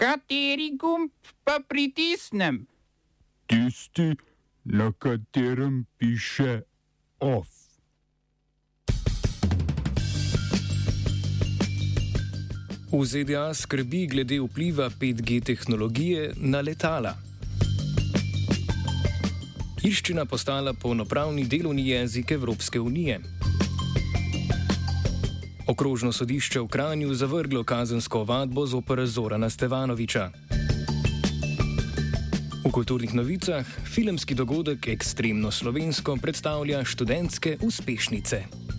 Kateri gumb pa pritisnem? Tisti, na katerem piše OF. V ZDA skrbi glede vpliva 5G tehnologije na letala. Irščina postala polnopravni delovni jezik Evropske unije. Okrožno sodišče v Kranju zavrglo kazensko vadbo z opera Zorana Stevanoviča. V kulturnih novicah filmski dogodek Ekstremno slovensko predstavlja študentske uspešnice.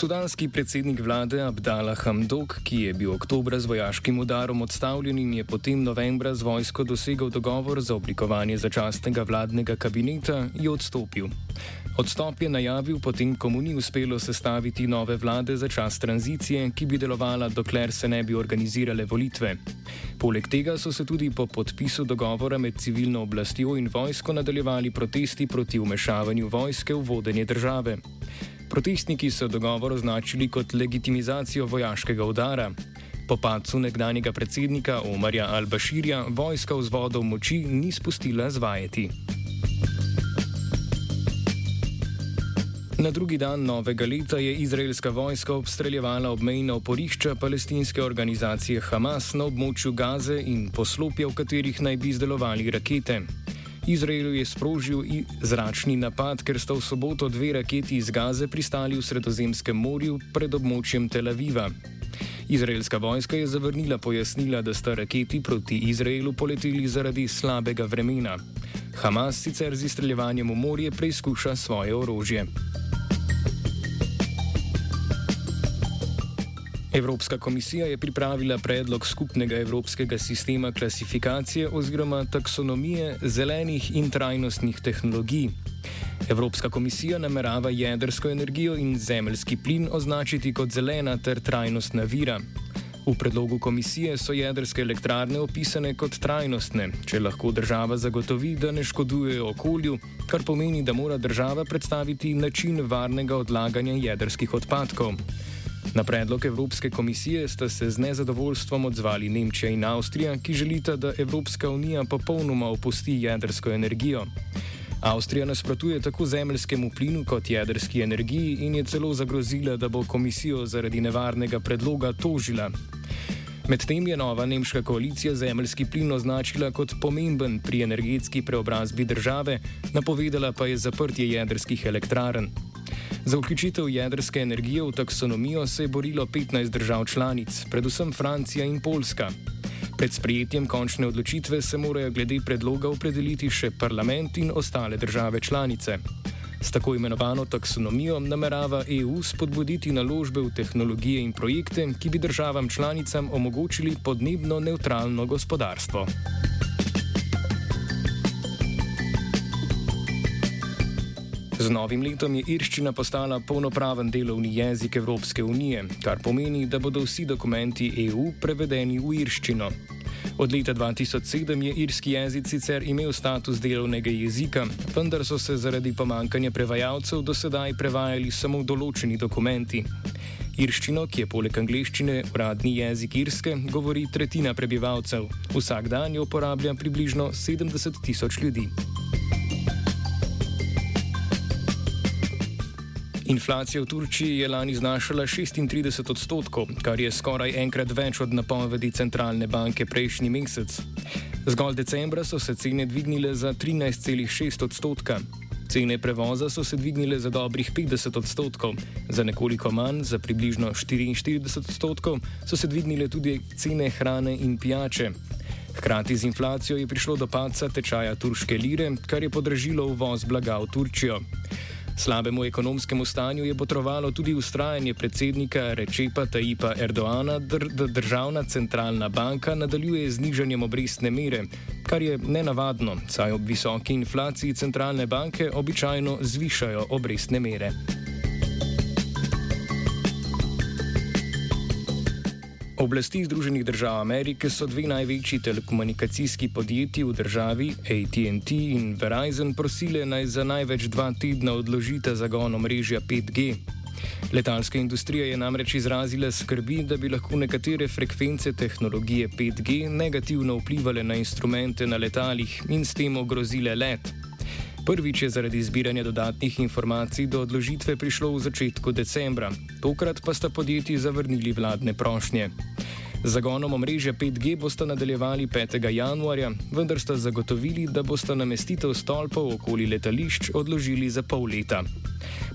Sudanski predsednik vlade Abdallah Hamdok, ki je bil oktobra z vojaškim udarom odstavljen in je potem novembra z vojsko dosegel dogovor za oblikovanje začasnega vladnega kabineta, je odstopil. Odstop je najavil potem, ko mu ni uspelo sestaviti nove vlade za čas tranzicije, ki bi delovala, dokler se ne bi organizirale volitve. Poleg tega so se tudi po podpisu dogovora med civilno oblastjo in vojsko nadaljevali protesti proti umešavanju vojske v vodenje države. Protestniki so dogovor označili kot legitimizacijo vojaškega udara. Po padcu nekdanjega predsednika Omarja Al-Bashirja vojska vzvodov moči ni spustila zvajeti. Na drugi dan novega leta je izraelska vojska obstreljevala obmejna oporišča palestinske organizacije Hamas na območju Gaze in poslopja, v katerih naj bi izdelovali rakete. Izrael je sprožil zračni napad, ker sta v soboto dve raketi iz Gaze pristali v Sredozemskem morju pred območjem Tel Aviva. Izraelska vojska je zavrnila pojasnila, da sta raketi proti Izraelu poleteli zaradi slabega vremena. Hamas sicer z izstreljevanjem v morje preizkuša svoje orožje. Evropska komisija je pripravila predlog skupnega evropskega sistema klasifikacije oziroma taksonomije zelenih in trajnostnih tehnologij. Evropska komisija namerava jedrsko energijo in zemeljski plin označiti kot zelena ter trajnostna vira. V predlogu komisije so jedrske elektrarne opisane kot trajnostne, če lahko država zagotovi, da ne škodujejo okolju, kar pomeni, da mora država predstaviti način varnega odlaganja jedrskih odpadkov. Na predlog Evropske komisije sta se z nezadovoljstvom odzvali Nemčija in Avstrija, ki želita, da Evropska unija popolnoma opusti jedrsko energijo. Avstrija nasprotuje tako zemljskemu plinu kot jedrski energiji in je celo zagrozila, da bo komisijo zaradi nevarnega predloga tožila. Medtem je nova nemška koalicija zemljski plin označila kot pomemben pri energetski preobrazbi države, napovedala pa je zaprtje jedrskih elektrarn. Za vključitev jedrske energije v taksonomijo se je borilo 15 držav članic, predvsem Francija in Poljska. Pred sprejetjem končne odločitve se morajo glede predloga opredeliti še parlament in ostale države članice. S tako imenovano taksonomijo namerava EU spodbuditi naložbe v tehnologije in projekte, ki bi državam članicam omogočili podnebno neutralno gospodarstvo. Z novim letom je irščina postala polnopraven delovni jezik Evropske unije, kar pomeni, da bodo vsi dokumenti EU prevedeni v irščino. Od leta 2007 je irski jezik sicer imel status delovnega jezika, vendar so se zaradi pomankanja prevajalcev do sedaj prevajali samo določeni dokumenti. Irščino, ki je poleg angleščine uradni jezik Irske, govori tretjina prebivalcev. Vsak dan jo uporablja približno 70 tisoč ljudi. Inflacija v Turčiji je lani znašala 36 odstotkov, kar je skoraj enkrat več od napovedi centralne banke prejšnji mesec. Zgolj decembra so se cene dvignile za 13,6 odstotka. Cene prevoza so se dvignile za dobrih 50 odstotkov, za nekoliko manj, za približno 44 odstotkov, so se dvignile tudi cene hrane in pijače. Hkrati z inflacijo je prišlo do padca tečaja turške lire, kar je podražilo uvoz blaga v Turčijo. Slabemu ekonomskemu stanju je potrovalo tudi ustrajanje predsednika Rečepa Tajipa Erdoana, da državna centralna banka nadaljuje z nižanjem obrestne mere, kar je nenavadno, saj ob visoki inflaciji centralne banke običajno zvišajo obrestne mere. Oblasti Združenih držav Amerike so dve največji telekomunikacijski podjetji v državi, ATT in Verizon, prosile naj za največ dva tedna odložite zagon omrežja 5G. Letalska industrija je namreč izrazila skrbi, da bi lahko nekatere frekvence tehnologije 5G negativno vplivali na instrumente na letalih in s tem ogrozile let. Prvič je zaradi zbiranja dodatnih informacij do odložitve prišlo v začetku decembra, tokrat pa sta podjetji zavrnili vladne prošnje. Zagonom omrežja 5G boste nadaljevali 5. januarja, vendar sta zagotovili, da boste namestitev stolpov okoli letališč odložili za pol leta.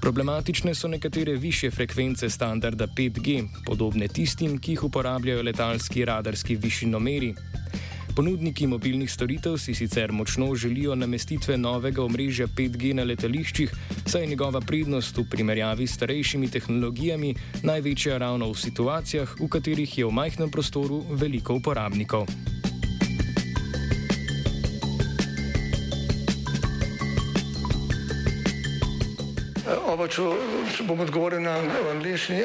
Problematične so nekatere više frekvence standarda 5G, podobne tistim, ki jih uporabljajo letalski radarski višinomeri. Ponudniki mobilnih storitev si sicer močno želijo namestitve novega omrežja 5G na letališčih, saj je njegova prednost v primerjavi s starejšimi tehnologijami največja ravno v situacijah, v katerih je v majhnem prostoru veliko uporabnikov. Oba, če, če bom odgovoril na angliški.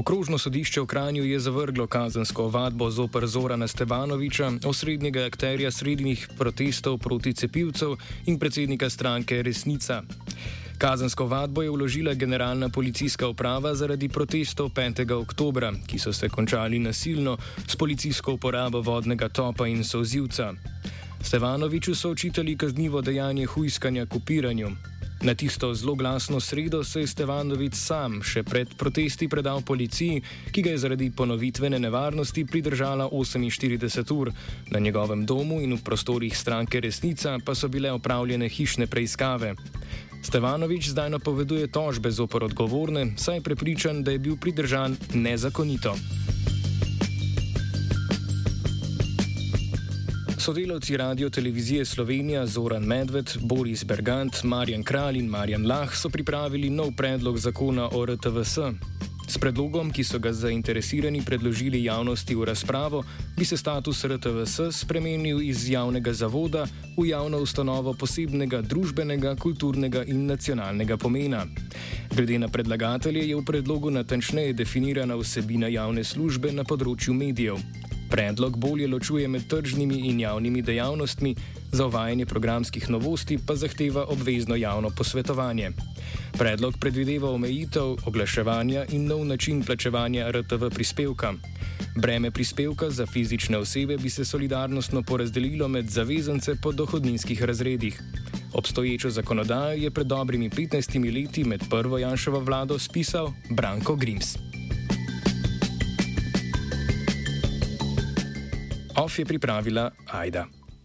Okrožno sodišče v Kranju je zavrglo kazensko ovadbo zoper Zorana Stevanoviča, osrednjega akterja srednjih protestov proti cepivcev in predsednika stranke Resnica. Kazensko vadbo je vložila generalna policijska uprava zaradi protestov 5. oktobra, ki so se končali nasilno s policijsko uporabo vodnega topa in sozivca. Stevanoviču so očitali kaznivo dejanje hujskanja kopiranju. Na tisto zelo glasno sredo se je Stevanovič sam še pred protesti predal policiji, ki ga je zaradi ponovitvene nevarnosti pridržala 48 ur. Na njegovem domu in v prostorih stranke Resnica pa so bile opravljene hišne preiskave. Stevanovič zdaj napoveduje tožbe zoper odgovorne, saj je prepričan, da je bil pridržan nezakonito. Sodelavci Radio Televizije Slovenija Zoran Medved, Boris Bergant, Marjan Kralj in Marjan Lah so pripravili nov predlog zakona o RTVS. S predlogom, ki so ga zainteresirani predložili javnosti v razpravo, bi se status RTVS spremenil iz javnega zavoda v javno ustanovo posebnega družbenega, kulturnega in nacionalnega pomena. Glede na predlagatelje je v predlogu natančneje definirana vsebina javne službe na področju medijev. Predlog bolje ločuje med tržnimi in javnimi dejavnostmi, za uvajanje programskih novosti pa zahteva obvezno javno posvetovanje. Predlog predvideva omejitev oglaševanja in nov način plačevanja RTV prispevka. Breme prispevka za fizične osebe bi se solidarnostno porazdelilo med zavezance po dohodninskih razredih. Obstoječo zakonodajo je pred dobrimi 15 leti med prvo Janšovo vlado spisal Branko Grims. OF je pripravila Aida.